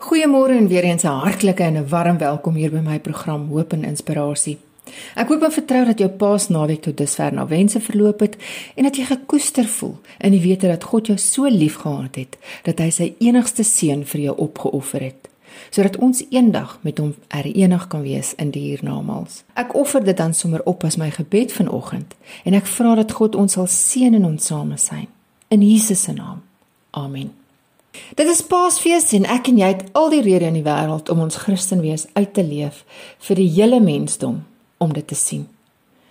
Goeiemôre en weer eens 'n hartlike en 'n warm welkom hier by my program Hoop en Inspirasie. Ek hoop en vertrou dat jou Paasnaweek tot dusver na wense verloop het en dat jy gekoester voel in die wete dat God jou so liefgehad het dat hy sy enigste seun vir jou opgeoffer het sodat ons eendag met hom herenig kan wees in die hiernamaals. Ek offer dit dan sommer op as my gebed vanoggend en ek vra dat God ons sal seën in ons samesyn in Jesus se naam. Amen. Dit is Paasfees en ek en jy het al die rede in die wêreld om ons Christenwees uit te leef vir die hele mensdom om dit te sien.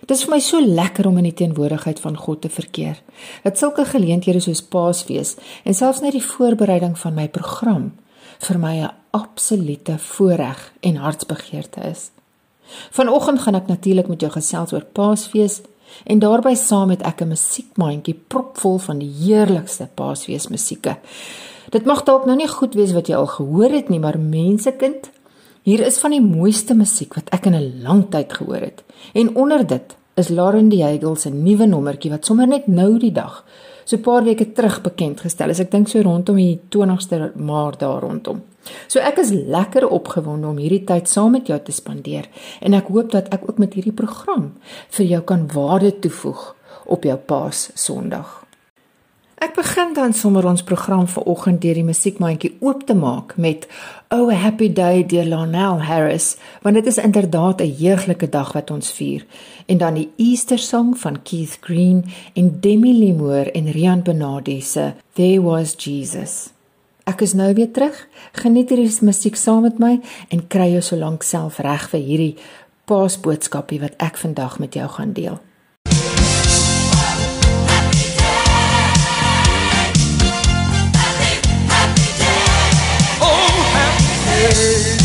Dit is vir my so lekker om in die teenwoordigheid van God te verkeer. Dat sulke geleenthede soos Paasfees en selfs net die voorbereiding van my program vir my 'n absolute voorreg en hartsbegeerte is. Vanoggend gaan ek natuurlik met jou gesels oor Paasfees en daarbey saam het ek 'n musiekmandjie propvol van die heerlikste Paasfees musieke. Dit mag dalk nou nie goed wees wat jy al gehoor het nie, maar mensekind, hier is van die mooiste musiek wat ek in 'n lang tyd gehoor het. En onder dit is Lauren Diegel se nuwe nommertjie wat sommer net nou die dag, so 'n paar weke terug bekend gestel is. Ek dink so rondom die 20ste Maart daar rondom. So ek is lekker opgewonde om hierdie tyd saam met jou te spandeer en ek hoop dat ek ook met hierdie program vir jou kan waarde toevoeg op jou Paas Sondag. Ek begin dan sommer ons program vanoggend deur die musiekmandjie oop te maak met Oh a Happy Day deur Lionel Harris, want dit is inderdaad 'n heerlike dag wat ons vier. En dan die Easter Song van Keith Green en Demi Moore en Rian Benadi se There Was Jesus. Ek is nou weer terug. Geniet hierdie musiek saam met my en kry jou so lank self reg vir hierdie paasboodskapie wat ek vandag met jou gaan deel. away.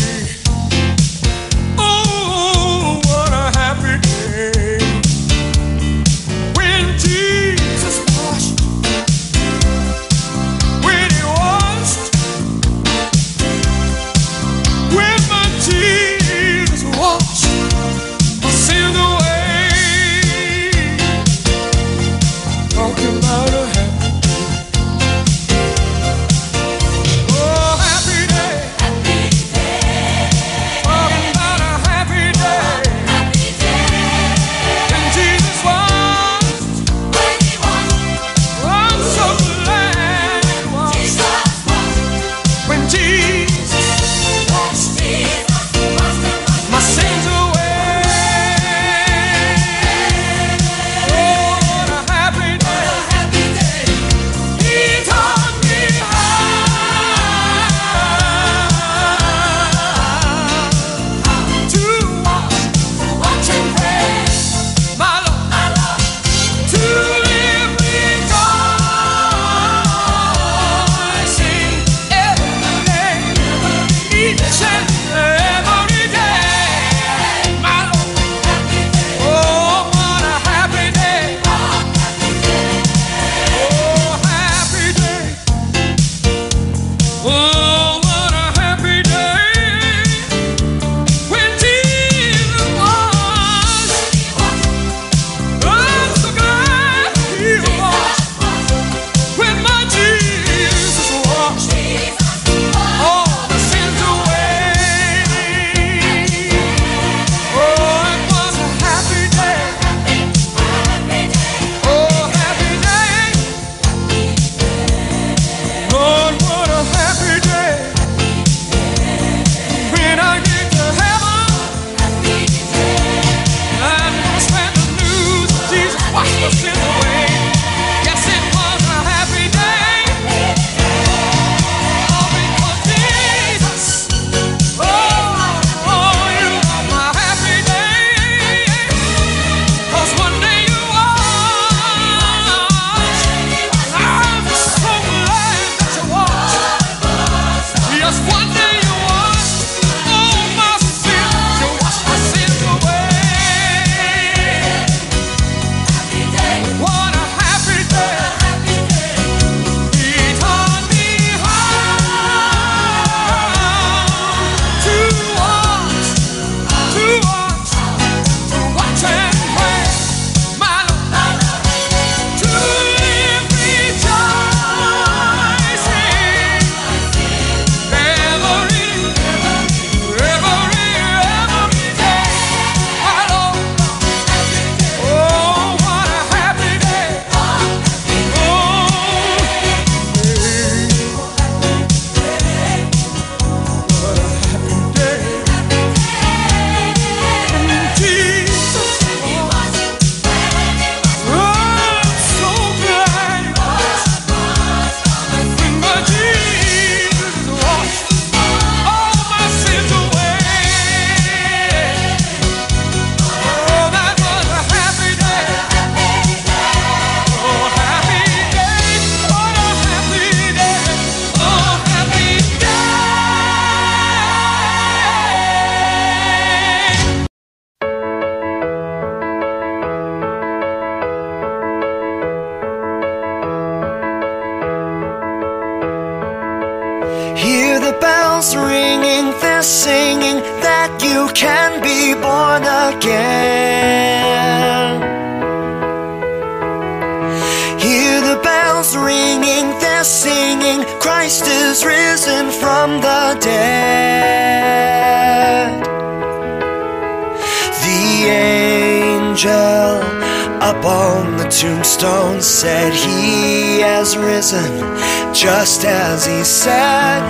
Just as He said.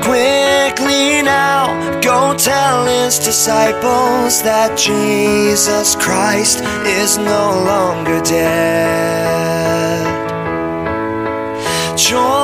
Quickly now, go tell His disciples that Jesus Christ is no longer dead. Joy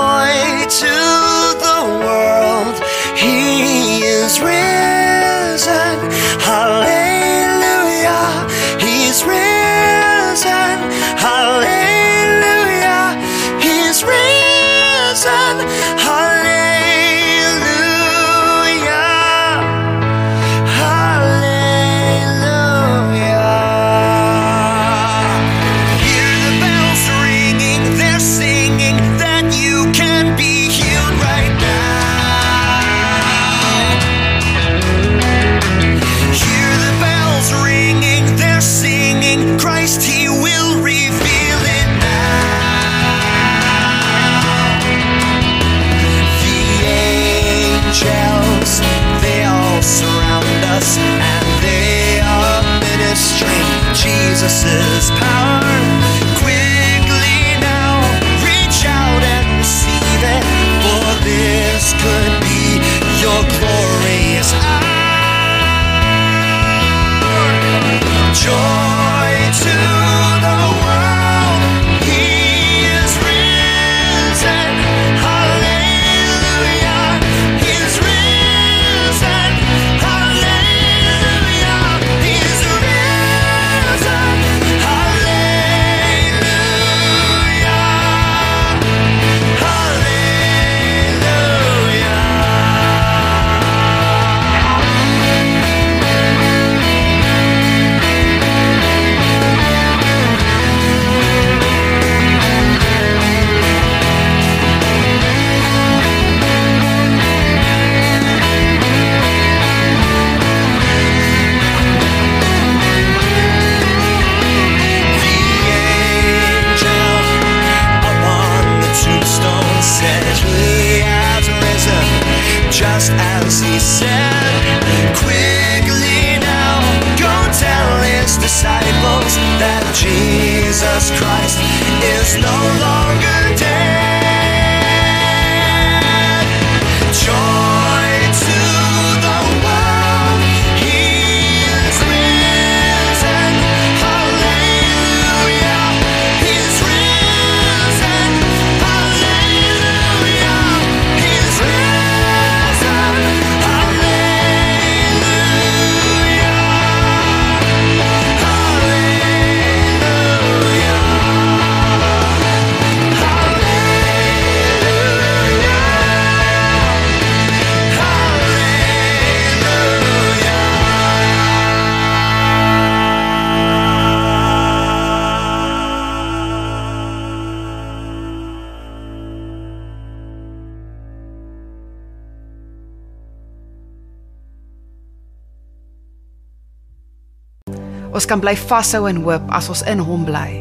Kan bly vashou in hoop as ons in Hom bly.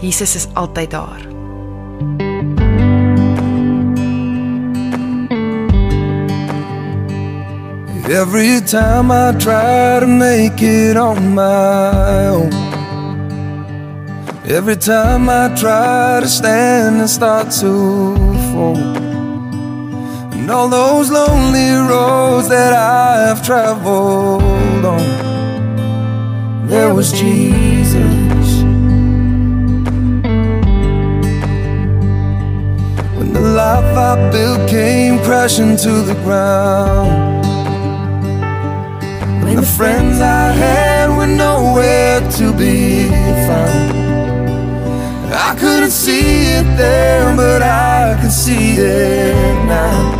Jesus is altyd daar. Every time I try to make it on my own. Every time I try to stand and start to fall. And all those lonely roads that I have traveled on. There was Jesus. When the life I built came crashing to the ground. When the friends I had were nowhere to be found. I couldn't see it then, but I can see it now.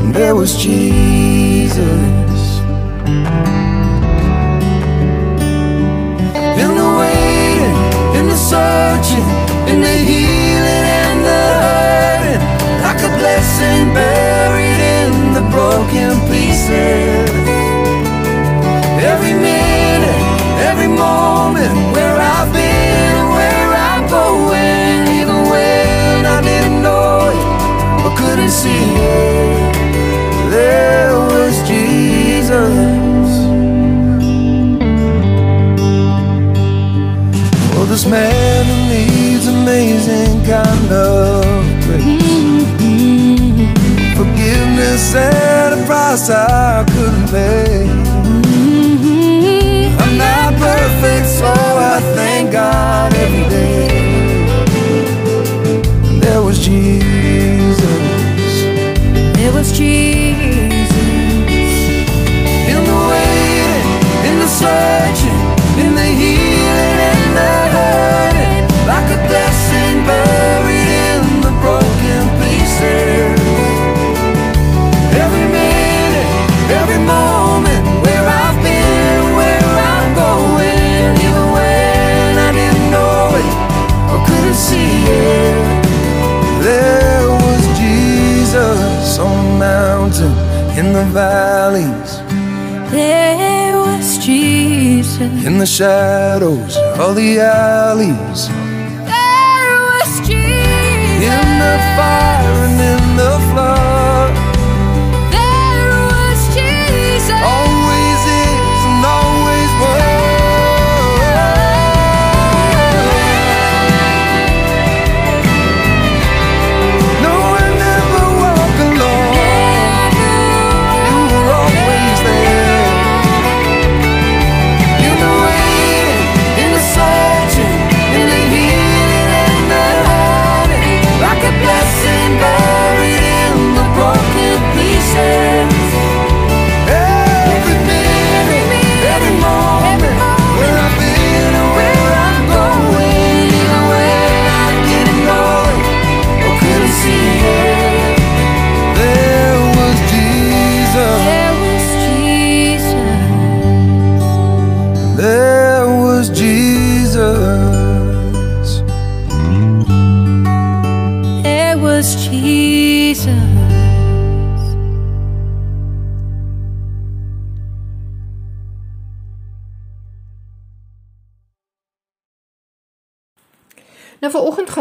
And there was Jesus. searching in the healing and the hurting, like a blessing buried in the broken pieces. Every minute, every moment where I've been. Shadows of the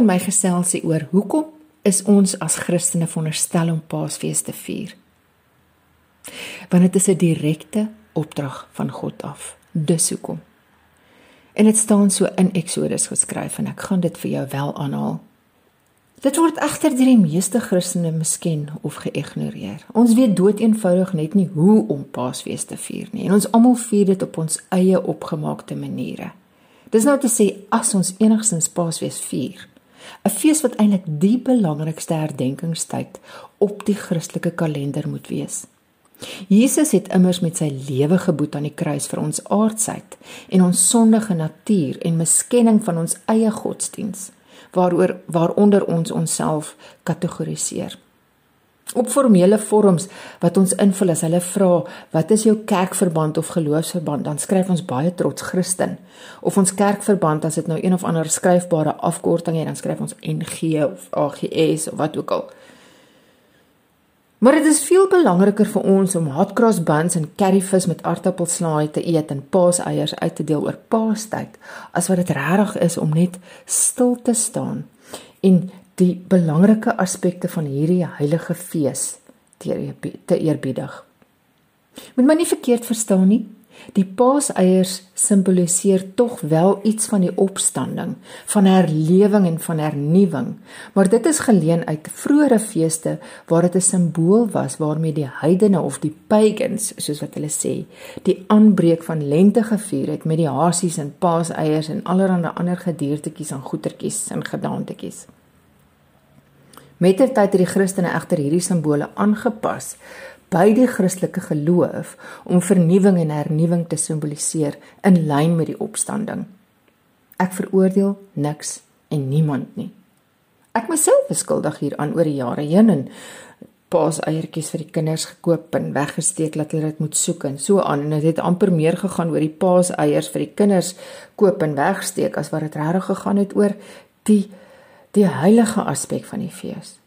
my geselsie oor hoekom is ons as Christene veronderstel om Paasfees te vier? Want dit is 'n direkte opdrag van God af. Dis hoekom. En dit staan so in Eksodus geskryf en ek gaan dit vir jou wel aanhaal. Dit word egter deur die meeste Christene misken of geïgnoreer. Ons weet doeteenvoudig net nie hoe om Paasfees te vier nie en ons almal vier dit op ons eie opgemaakte maniere. Dis nou te sê as ons enigstens Paasfees vier, 'n fees wat eintlik die belangrikste herdenkingstyd op die Christelike kalender moet wees. Jesus het immers met sy lewe geboet aan die kruis vir ons aardsheid en ons sondige natuur en miskenning van ons eie godsdiens waaroor waaronder ons onsself kategoriseer. Op formele vorms wat ons invul as hulle vra wat is jou kerkverband of geloofsverband dan skryf ons baie trots Christen of ons kerkverband as dit nou een of ander skryfbare afkorting het dan skryf ons NG of AGS of wat ook al. Maar dit is veel belangriker vir ons om hotcross buns en curryvis met aartappelslaai te eet en paaseiers uit te deel oor Paastyd as wat dit regtig is om net stil te staan en die belangrike aspekte van hierdie heilige fees te eerbiedig. Moet my nie verkeerd verstaan nie. Die paaseiers simboliseer tog wel iets van die opstanding, van herlewing en van hernuwing, maar dit is geleen uit vroeëre feeste waar dit 'n simbool was waarmee die heidene of die pagans, soos wat hulle sê, die aanbreek van lente gevier het met die hasies en paaseiers en allerlei ander gediertetjies en goetertjies en gedaantetjies. Mettertyd het die Christene egter hierdie simbole aangepas by die Christelike geloof om vernuwing en hernuwing te simboliseer in lyn met die opstanding. Ek veroordeel niks en niemand nie. Ek myself is skuldig hieraan oor die jare heen en paaseiertjies vir die kinders gekoop en weggesteek dat hulle dit moet soek en so aan en dit het amper meer gegaan oor die paaseiers vir die kinders koop en wegsteek as wat dit regtig gegaan het oor die die heilige aspek van die fees.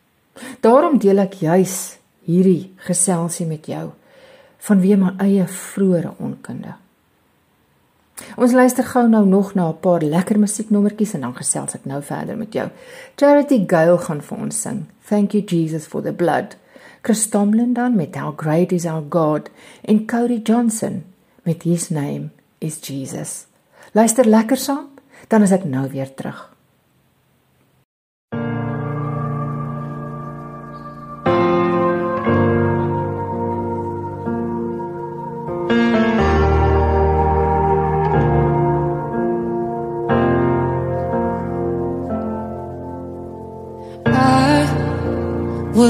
Daarom deel ek juis hierdie geselsie met jou vanweë my eie vroeëre onkunde. Ons luister gou nou nog na 'n paar lekker musieknommertjies en dan gesels ek nou verder met jou. Charity Gale gaan vir ons sing. Thank you Jesus for the blood. Chris Tomlin dan met How Great is Our God en Cody Johnson met His Name is Jesus. Luister lekker saam. Dan is ek nou weer terug.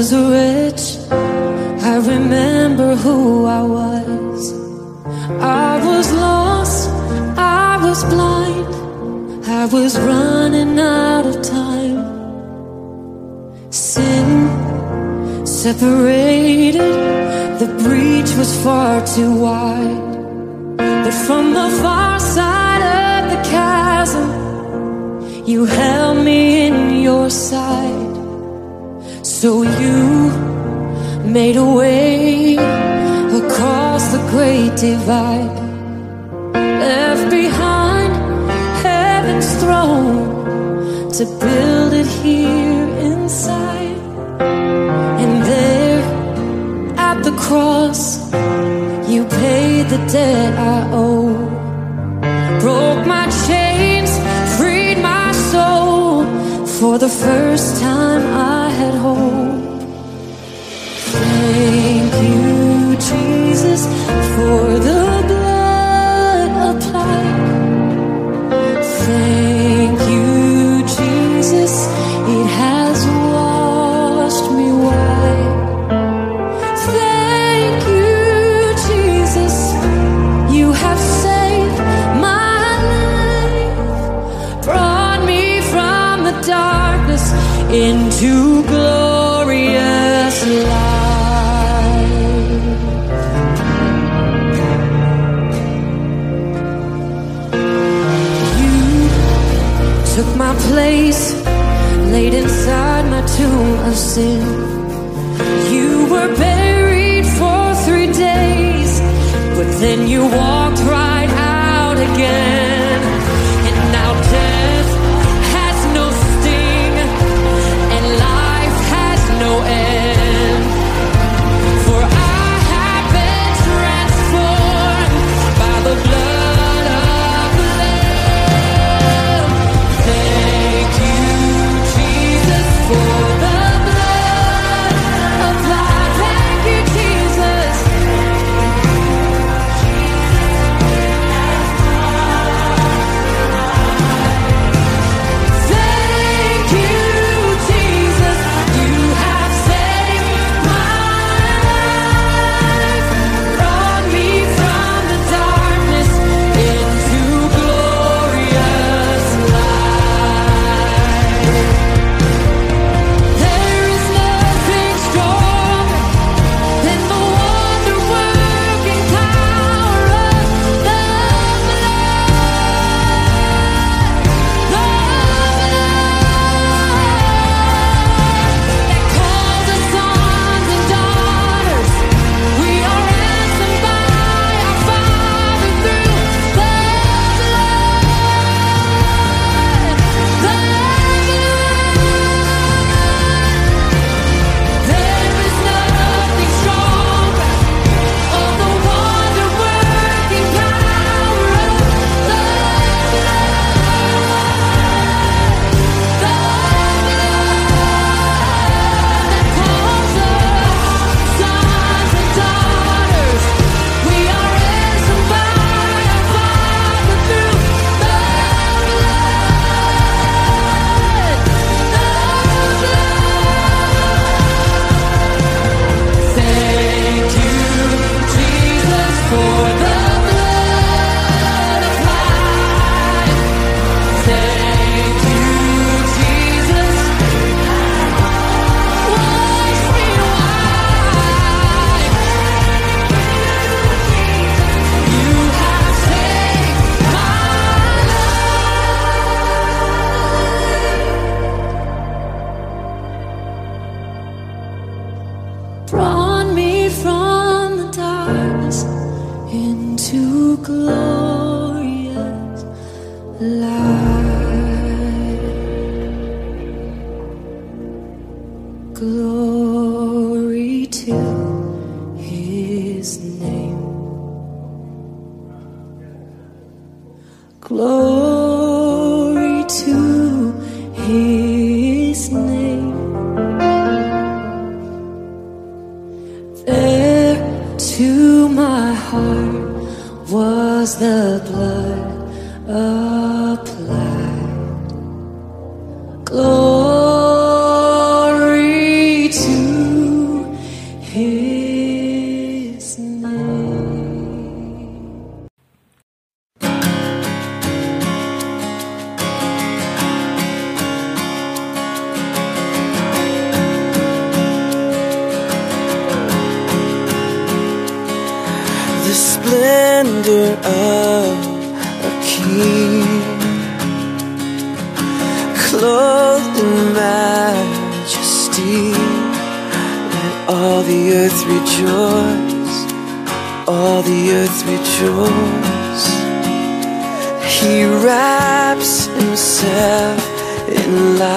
Was rich. I remember who I was. I was lost. I was blind. I was running out of time. Sin separated. The breach was far too wide. But from the far side of the chasm, you held me in your side. So you made a way across the great divide. Left behind heaven's throne to build it here inside. And there at the cross, you paid the debt I owe. For the first time, I had hope. Thank you, Jesus, for the of sin. You were buried for three days, but then you walked right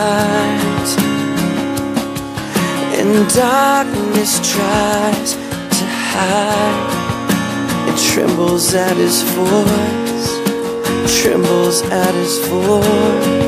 light And darkness tries to hide. It trembles at his voice. Trembles at his voice.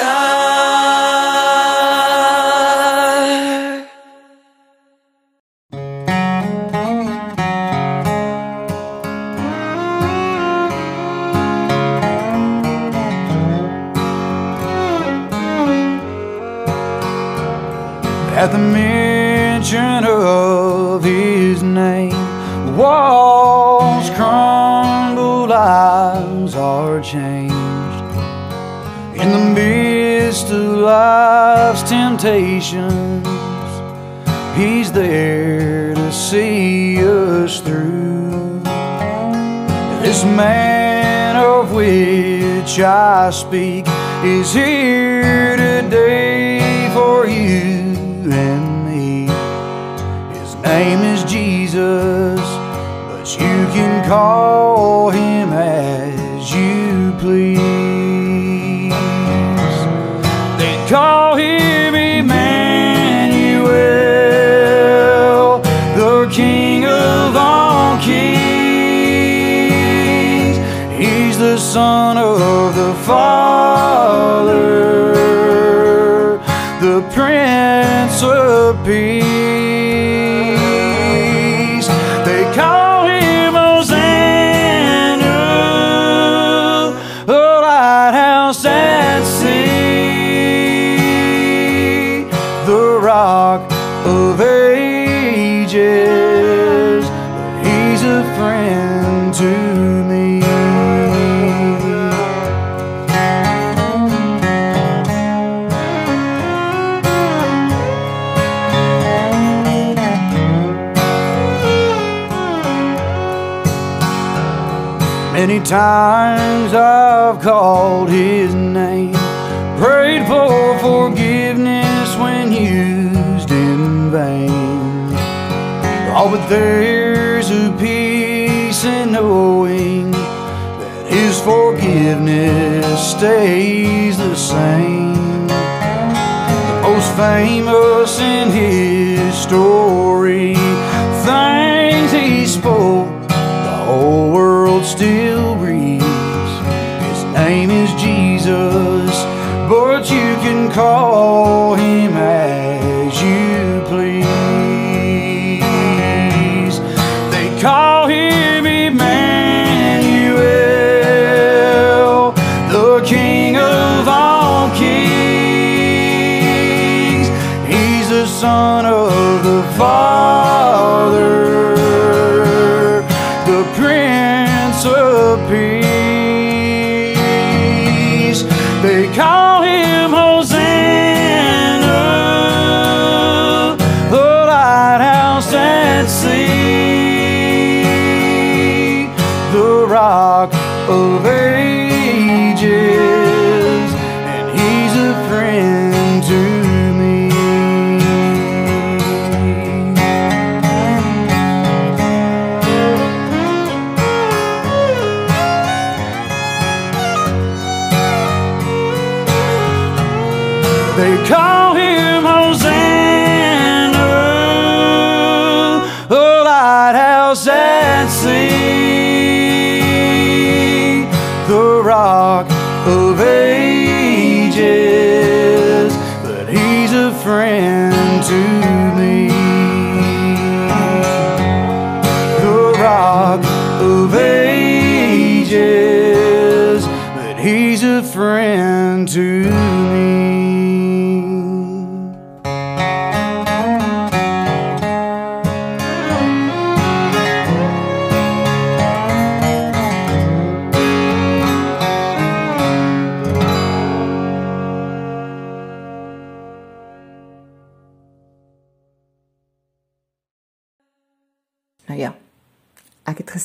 God. Temptations, He's there to see us through. This man of which I speak is here today for you and me. His name is Jesus, but you can call Many times I've called his name, prayed for forgiveness when used in vain. Oh, but there's a peace in knowing that his forgiveness stays the same. The most famous in his story, things he spoke the whole world still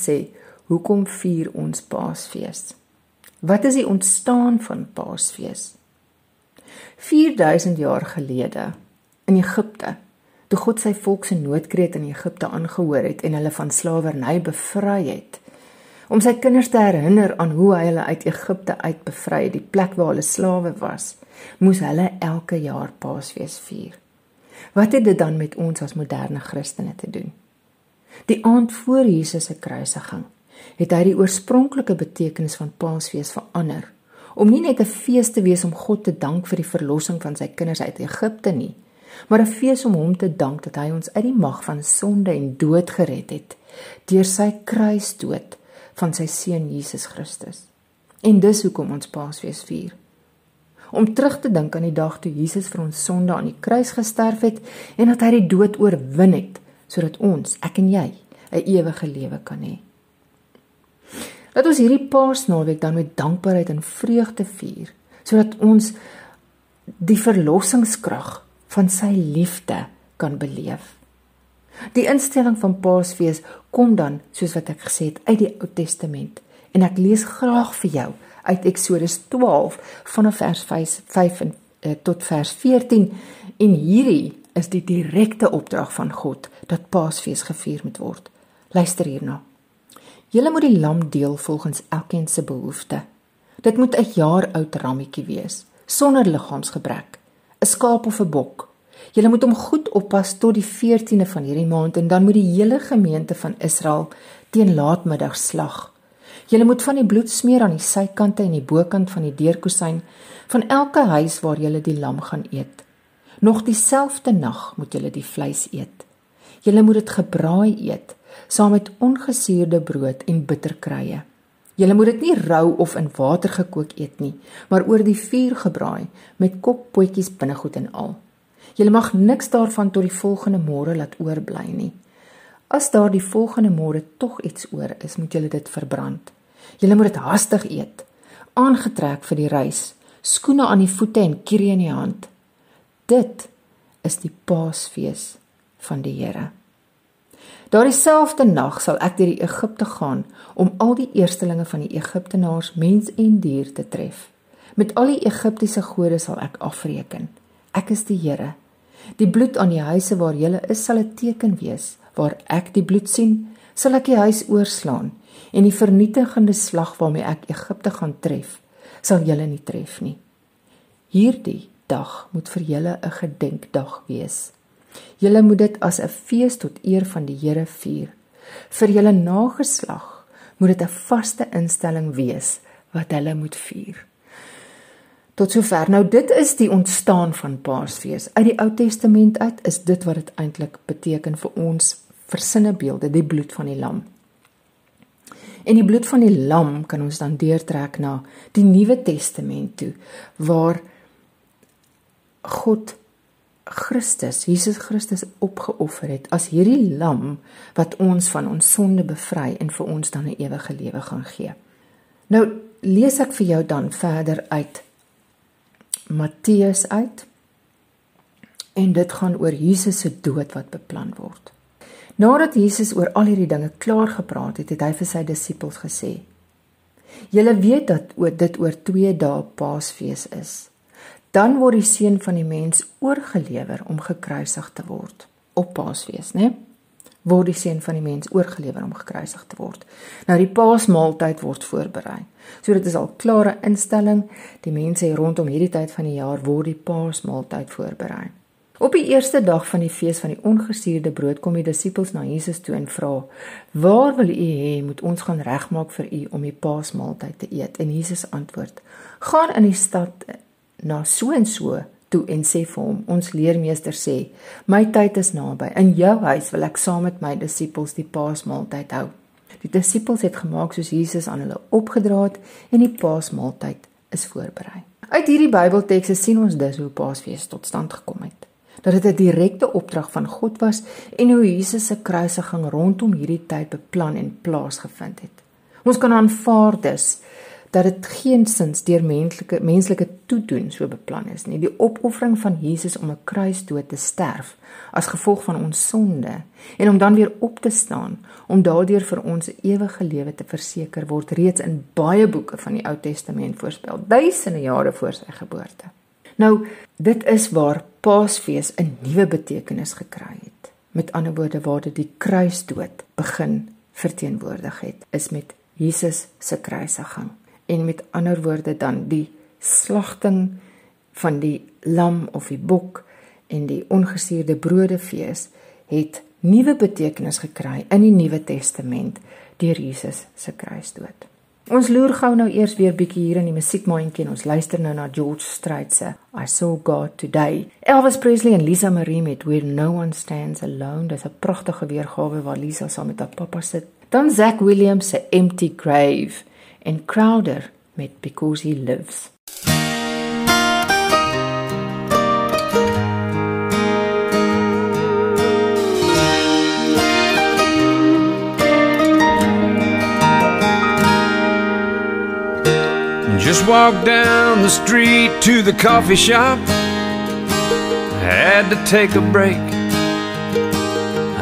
Gesê, hoekom vier ons Paasfees? Wat is die ontstaan van Paasfees? 4000 jaar gelede in Egipte, toe God sy volk se noodkreet in Egipte aangehoor het en hulle van slawerny bevry het, om sy kinders te herinner aan hoe hy hulle uit Egipte uit bevry het, die plek waar hulle slawe was, moes hulle elke jaar Paasfees vier. Wat het dit dan met ons as moderne Christene te doen? Die aand voor Jesus se kruisiging het hy die oorspronklike betekenis van Paasfees verander om nie net 'n fees te wees om God te dank vir die verlossing van sy kinders uit Egipte nie, maar 'n fees om hom te dank dat hy ons uit die mag van sonde en dood gered het deur sy kruisdood van sy seun Jesus Christus. En dis hoekom ons Paasfees vier. Om terug te dink aan die dag toe Jesus vir ons sonde aan die kruis gesterf het en dat hy die dood oorwin het sodat ons, ek en jy, 'n ewige lewe kan hê. Laat ons hierdie Paasnaweek dan met dankbaarheid en vreugde vier, sodat ons die verlossingskrag van sy liefde kan beleef. Die instelling van Paasfees kom dan, soos wat ek gesê het, uit die Ou Testament en ek lees graag vir jou uit Eksodus 12 vanaf vers 5, 5 en, uh, tot vers 14 en hierdie is die direkte opdrag van God dat Paasfees gevier moet word. Luister hierna. Julle moet die lam deel volgens elkeen se behoefte. Dit moet 'n jaar oud rammetjie wees, sonder liggaamsgebrek, 'n skaap of 'n bok. Julle moet hom goed oppas tot die 14de van hierdie maand en dan moet die hele gemeente van Israel teen laatmiddag slag. Julle moet van die bloed smeer aan die sykante en die bokant van die deurkusyn van elke huis waar julle die lam gaan eet. Nog dieselfde nag moet julle die vleis eet. Julle moet dit gebraai eet saam met ongesuurde brood en bitterkruie. Julle moet dit nie rou of in water gekook eet nie, maar oor die vuur gebraai met koppotjies binnegoed en al. Julle mag niks daarvan tot die volgende môre laat oorbly nie. As daar die volgende môre tog iets oor is, moet julle dit verbrand. Julle moet dit hastig eet, aangetrek vir die reis, skoene aan die voete en kierie in die hand. Dit is die Paasfees van die Here. Daardie selfde nag sal ek deur die Egipte gaan om al die eerstelinge van die Egiptenaars, mens en dier te tref. Met al die Egiptiese gode sal ek afreken. Ek is die Here. Die bloed aan die huise waar julle is sal 'n teken wees. Waar ek die bloed sien, sal ek die huis oorslaan en die vernietigende slag waarmee ek Egipte gaan tref, sal julle nie tref nie. Hierdie dag moet vir julle 'n gedenkdag wees. Julle moet dit as 'n fees tot eer van die Here vier. Vir julle nageslag moet dit 'n vaste instelling wees wat hulle moet vier. Tot sover. Nou dit is die ontstaan van Paasfees. Uit die Ou Testament uit is dit wat dit eintlik beteken vir ons versinnebeelde, die bloed van die lam. En die bloed van die lam kan ons dan deurtrek na die Nuwe Testament toe waar God Christus, Jesus Christus opgeoffer het as hierdie lam wat ons van ons sonde bevry en vir ons dan 'n ewige lewe gaan gee. Nou lees ek vir jou dan verder uit Matteus uit. En dit gaan oor Jesus se dood wat beplan word. Nadat Jesus oor al hierdie dinge klaar gepraat het, het hy vir sy disippels gesê: "Julle weet dat dit oor 2 dae Paasfees is. Dan word die seun van die mens oorgelewer om gekruisig te word op Paasfees, né? Word die seun van die mens oorgelewer om gekruisig te word. Nou die Paasmaaltyd word voorberei. So dit is al klare instelling. Die mense rondom hierdie tyd van die jaar word die Paasmaaltyd voorberei. Op die eerste dag van die fees van die ongesuurde brood kom die disippels na Jesus toe en vra: "Waar wil u hê moet ons gaan regmaak vir u om die Paasmaaltyd te eet?" En Jesus antwoord: "Gaan in die stad na so en so toe en sê vir hom: Ons leermeester sê: My tyd is naby. In jou huis wil ek saam met my disippels die Paasmaaltyd hou." Die disippels het gemaak soos Jesus aan hulle opgedra het en die Paasmaaltyd is voorberei. Uit hierdie Bybeltekste sien ons dus hoe Paasfees tot stand gekom het. Dat dit 'n direkte opdrag van God was en hoe Jesus se kruisiging rondom hierdie tyd beplan en plaasgevind het. Ons kan aanvaar dus dat dit geensins deur menslike menslike toedoen so beplan is nie. Die opoffering van Jesus om 'n kruisdood te sterf as gevolg van ons sonde en om dan weer op te staan om daardeur vir ons ewige lewe te verseker word reeds in baie boeke van die Ou Testament voorspel, duisende jare voor sy geboorte. Nou, dit is waar Paasfees 'n nuwe betekenis gekry het. Met ander woorde waar dit die kruisdood begin verteenwoordig het, is met Jesus se kruisiging en met ander woorde dan die slagting van die lam of die bok en die ongesuurde broodefees het nuwe betekenis gekry in die Nuwe Testament deur Jesus se kruisdood. Ons loer gou nou eers weer bietjie hier in die musiekmandjie en ons luister nou na George Strait se I Saw God Today. Elvis Presley en Lisa Marie met Where No One Stands Alone. Dis 'n pragtige weergawe waar Lisa saam met haar pappa sit. Dan Zack Williams se Empty Grave And Crowder met Because He Lives. Just walked down the street to the coffee shop. Had to take a break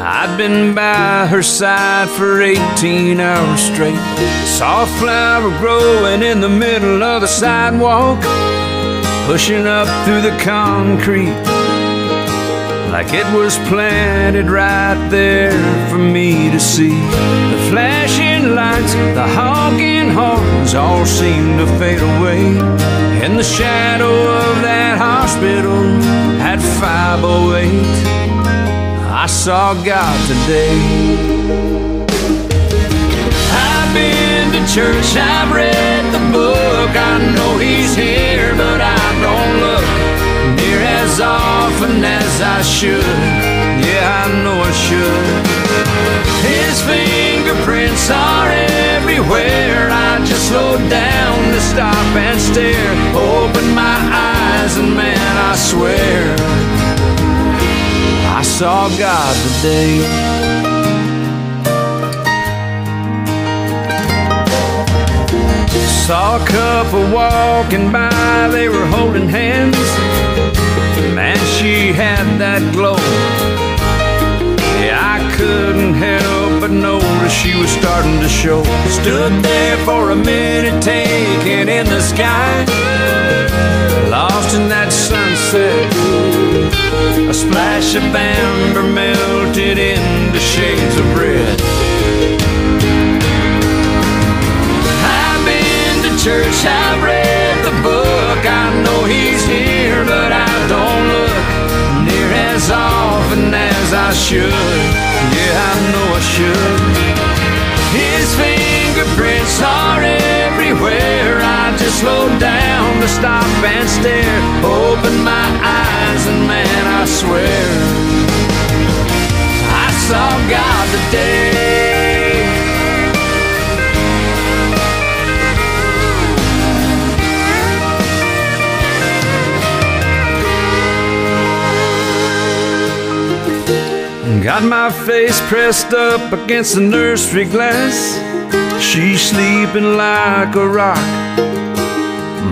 I'd been by her side for 18 hours straight. Saw a flower growing in the middle of the sidewalk, pushing up through the concrete like it was planted right there for me to see. The flashing lights, the honking horns all seemed to fade away. In the shadow of that hospital at 508, I saw God today. I've been to church, I've read the book, I know He's here, but I don't look near as often as I should. Yeah, I know I should. His fingerprints are everywhere. I just slow down to stop and stare. Open my eyes, and man, I swear I saw God today. Saw a couple walking by, they were holding hands. Man, she had that glow. Yeah, I couldn't help but notice she was starting to show. Stood there for a minute, taking in the sky. Lost in that sunset. A splash of amber melted into shades of red. I've been to church, I've read the book. I know he's here, but I don't look near as often as I should. Yeah, I know I should. His fingerprints are everywhere. Stop and stare. Open my eyes, and man, I swear I saw God today. Got my face pressed up against the nursery glass. She's sleeping like a rock.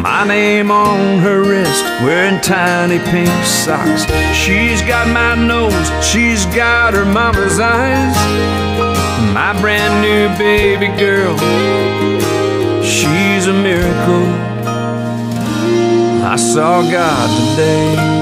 My name on her wrist, wearing tiny pink socks. She's got my nose, she's got her mama's eyes. My brand new baby girl, she's a miracle. I saw God today.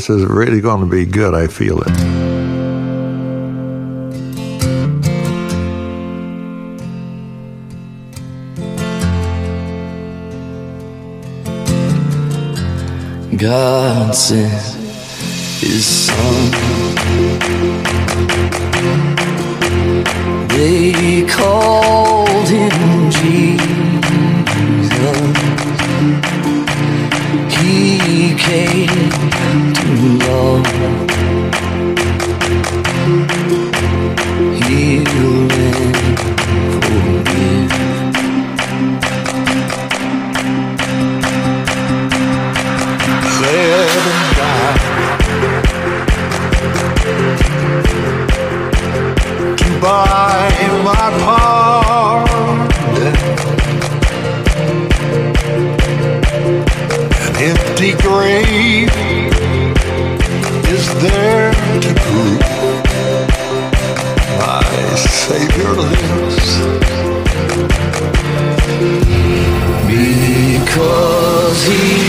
this is really going to be good. I feel it. God sent His Son. They called Him Jesus. He came Cause he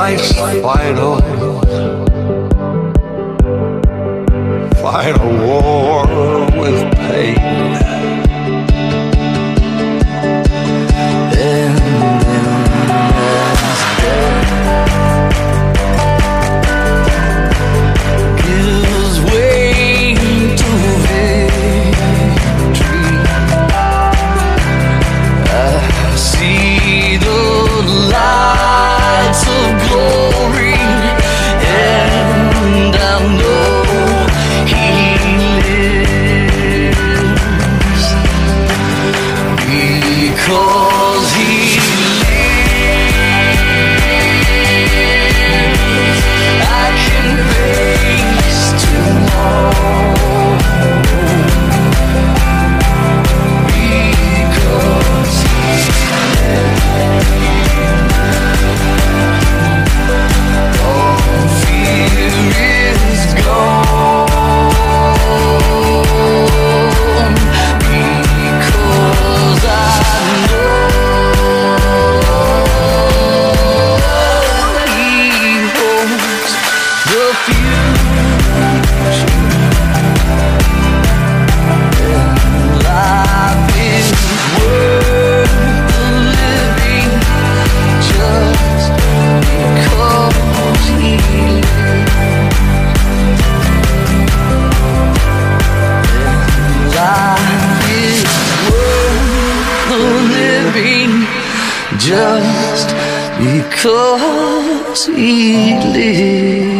life's final, final war with pain. Because he lives.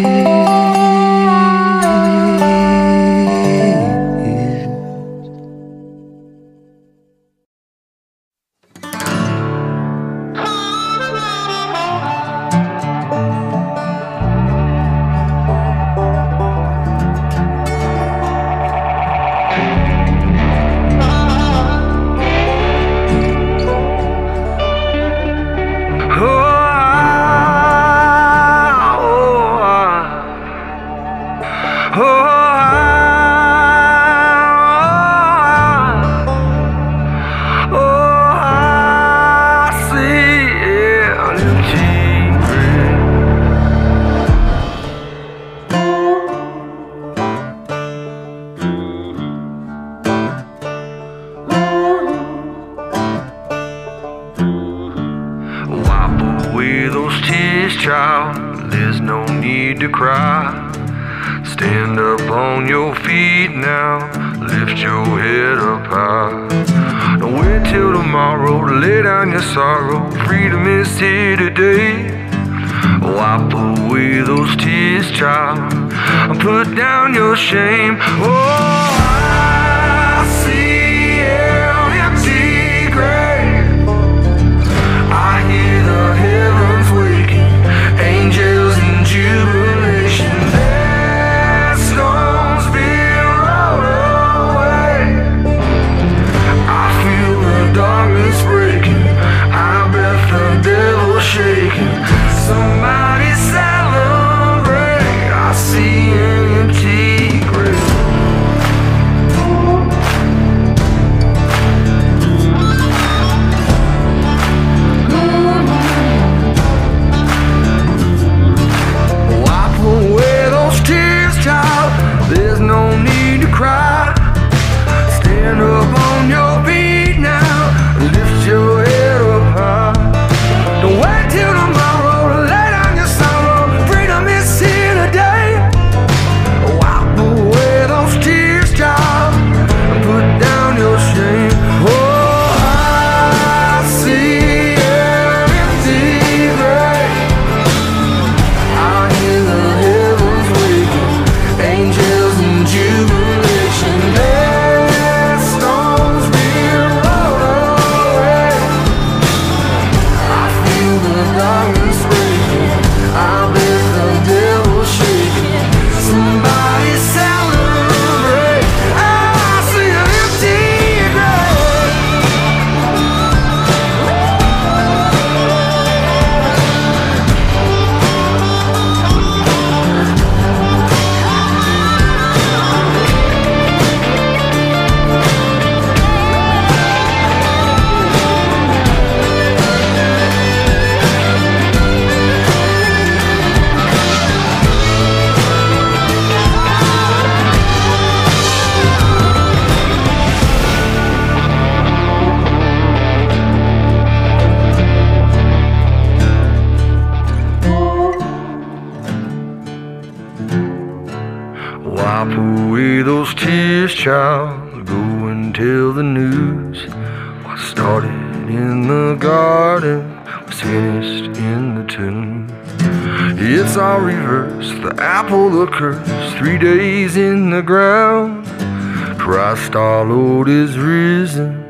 Christ our Lord is risen,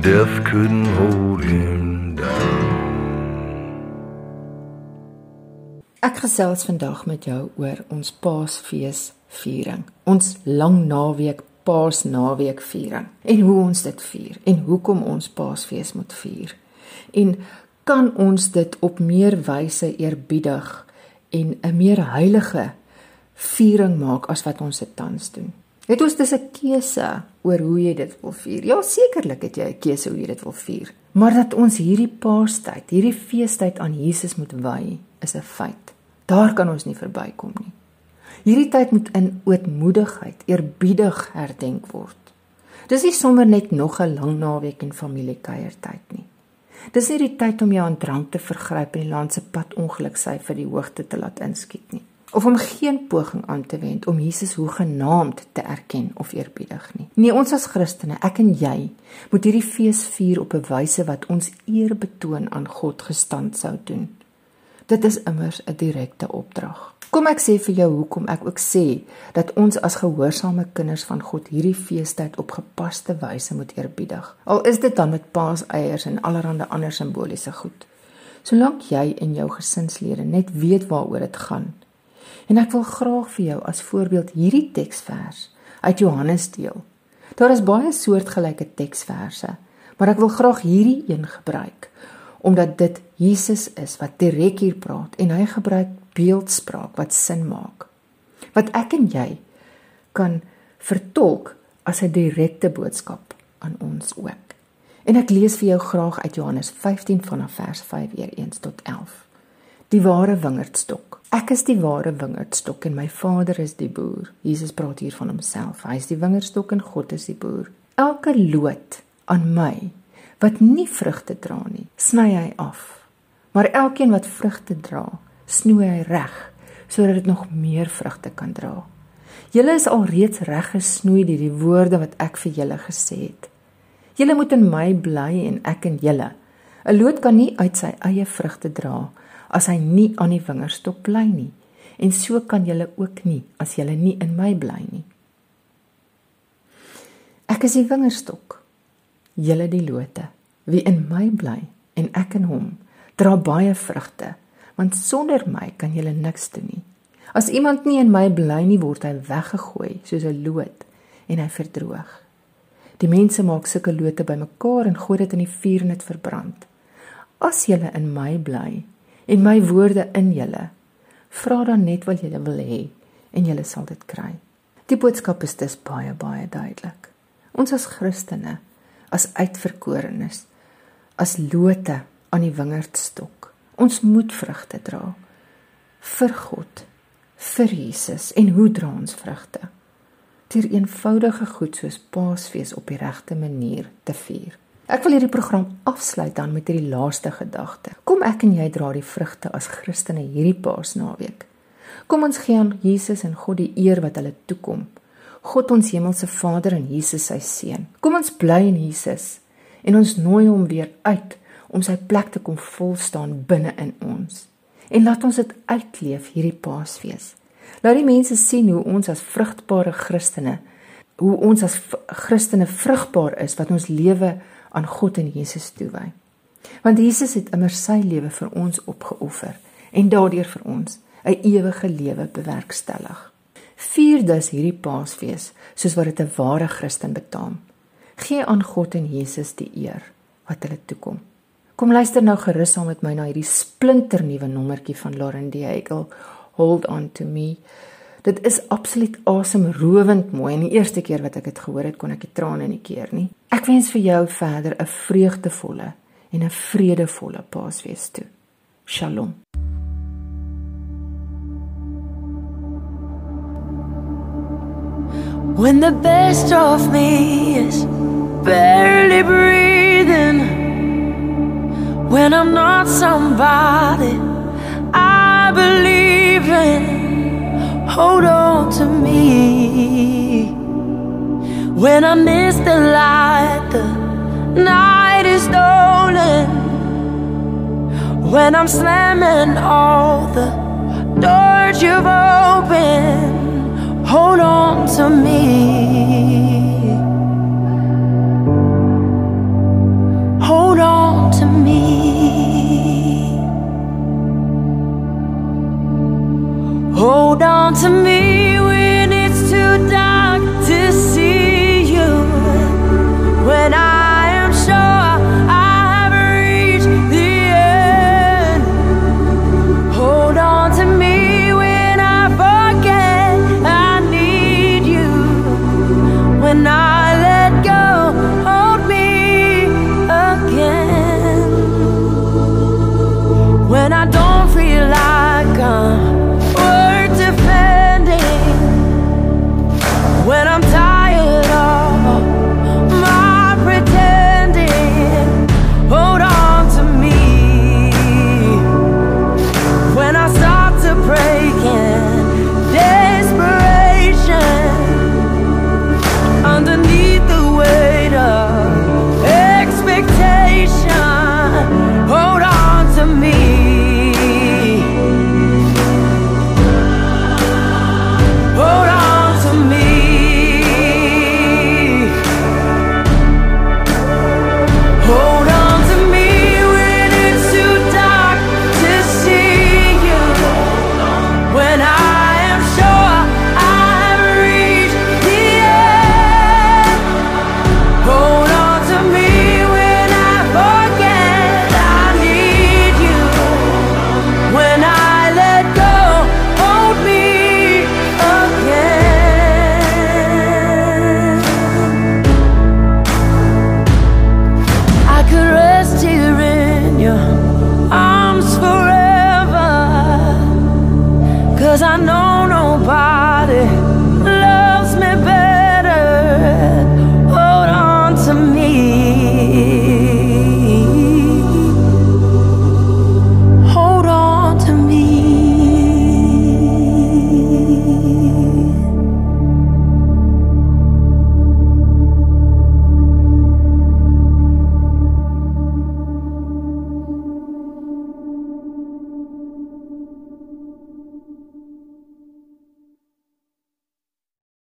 death couldn't hold him down. Ek gesels vandag met jou oor ons Paasfees viering. Ons lang naweek Paasnaweek viering en hoe ons dit vier en hoekom ons Paasfees moet vier. En kan ons dit op meer wyse eerbiedig en 'n meer heilige viering maak as wat ons dit tans doen? Het ons dis 'n keuse oor hoe jy dit wil vier? Ja, sekerlik het jy 'n keuse hoe jy dit wil vier. Maar dat ons hierdie Paastyd, hierdie feestyd aan Jesus moet wy, is 'n feit. Daar kan ons nie verbykom nie. Hierdie tyd moet in ootmoedigheid, eerbiedig herdenk word. Dis nie sommer net nog 'n lang naweek en familiekuiertyd nie. Dis nie die tyd om jou aan drank te vergryp en die land se pad ongeluk sy vir die hoogte te laat inskiet nie. Of om geen poging aan te wend om Jesus hoegenaamd te erken of eerbiedig nie. Nee, ons as Christene, ek en jy, moet hierdie fees vier op 'n wyse wat ons eer betoon aan God gestand sou doen. Dit is immers 'n direkte opdrag. Kom ek sê vir jou hoekom ek ook sê dat ons as gehoorsame kinders van God hierdie feestyd op gepaste wyse moet eerbiedig. Al is dit dan met paaseiers en allerlei ander simboliese goed. Solank jy en jou gesinslede net weet waaroor dit gaan. En ek wil graag vir jou as voorbeeld hierdie teksvers uit Johannes deel. Daar is baie soortgelyke teksverse, maar ek wil graag hierdie een gebruik omdat dit Jesus is wat direk hier praat en hy gebruik beeldspraak wat sin maak. Wat ek en jy kan vertolk as 'n direkte boodskap aan ons ook. En ek lees vir jou graag uit Johannes 15 vanaf vers 5 weer eens tot 11. Die ware wingerdstok. Ek is die ware wingerdstok en my Vader is die boer. Jesus praat hier van homself. Hy is die wingerdstok en God is die boer. Elke loot aan my wat nie vrugte dra nie, sny hy af. Maar elkeen wat vrugte dra, snoei hy reg sodat dit nog meer vrugte kan dra. Julle is alreeds reg gesnoei deur die woorde wat ek vir julle gesê het. Julle moet in my bly en ek in julle. 'n Loot kan nie uit sy eie vrugte dra as hy nie aan die wingerdstok bly nie. En so kan julle ook nie as julle nie in my bly nie. Ek is die wingerdstok. Julle die lote. Wie in my bly en ek in hom, dra baie vrugte, want sonder my kan julle niks doen nie. As iemand nie in my bly nie, word hy weggegooi soos 'n loot en hy verdroog. Die mense maak sulke lote bymekaar en gooi dit in die vuur en dit verbrand. As julle in my bly en my woorde in julle, vra dan net wat julle wil hê en julle sal dit kry. Die boodskap is dus baie baie duidelik. Ons as Christene, as uitverkorenes, as lote aan die wingerdstok. Ons moet vrugte dra vir God, vir Jesus en hoe dra ons vrugte? Deur eenvoudige goed soos Paasfees op die regte manier te vier. Ek wil hierdie program afsluit dan met hierdie laaste gedagte. Kom ek en jy dra die vrugte as Christene hierdie Paasnaweek. Kom ons gee aan Jesus en God die eer wat hulle toekom. God ons hemelse Vader en Jesus sy seun. Kom ons bly in Jesus en ons nooi hom weer uit om sy plek te kom vol staan binne in ons. En laat ons dit uitleef hierdie Paasfees. Laat die mense sien hoe ons as vrugtbare Christene, hoe ons as Christene vrugbaar is wat ons lewe aan God en Jesus toewy. Want Jesus het immer sy lewe vir ons opgeoffer en daardeur vir ons 'n ewige lewe bewerkstellig. Vier dus hierdie Paasfees soos wat dit 'n ware Christen betaam. Gee aan God en Jesus die eer wat hulle toekom. Kom luister nou gerus saam met my na hierdie splinternuwe nommertjie van Lauren Diegel, Hold on to me. Dit is absoluut asemrowend mooi en die eerste keer wat ek dit gehoor het, kon ek die trane nie keer nie. Ek wens vir jou verder 'n vreugdevolle en 'n vredevolle Paasfees toe. Shalom. When the best of me is barely breathing, when I'm not somebody I believe in, hold on to me. When I miss the light, the night is stolen. When I'm slamming all the doors you've opened, hold on to me. Hold on to me. Hold on to me when it's too dark to see you. When I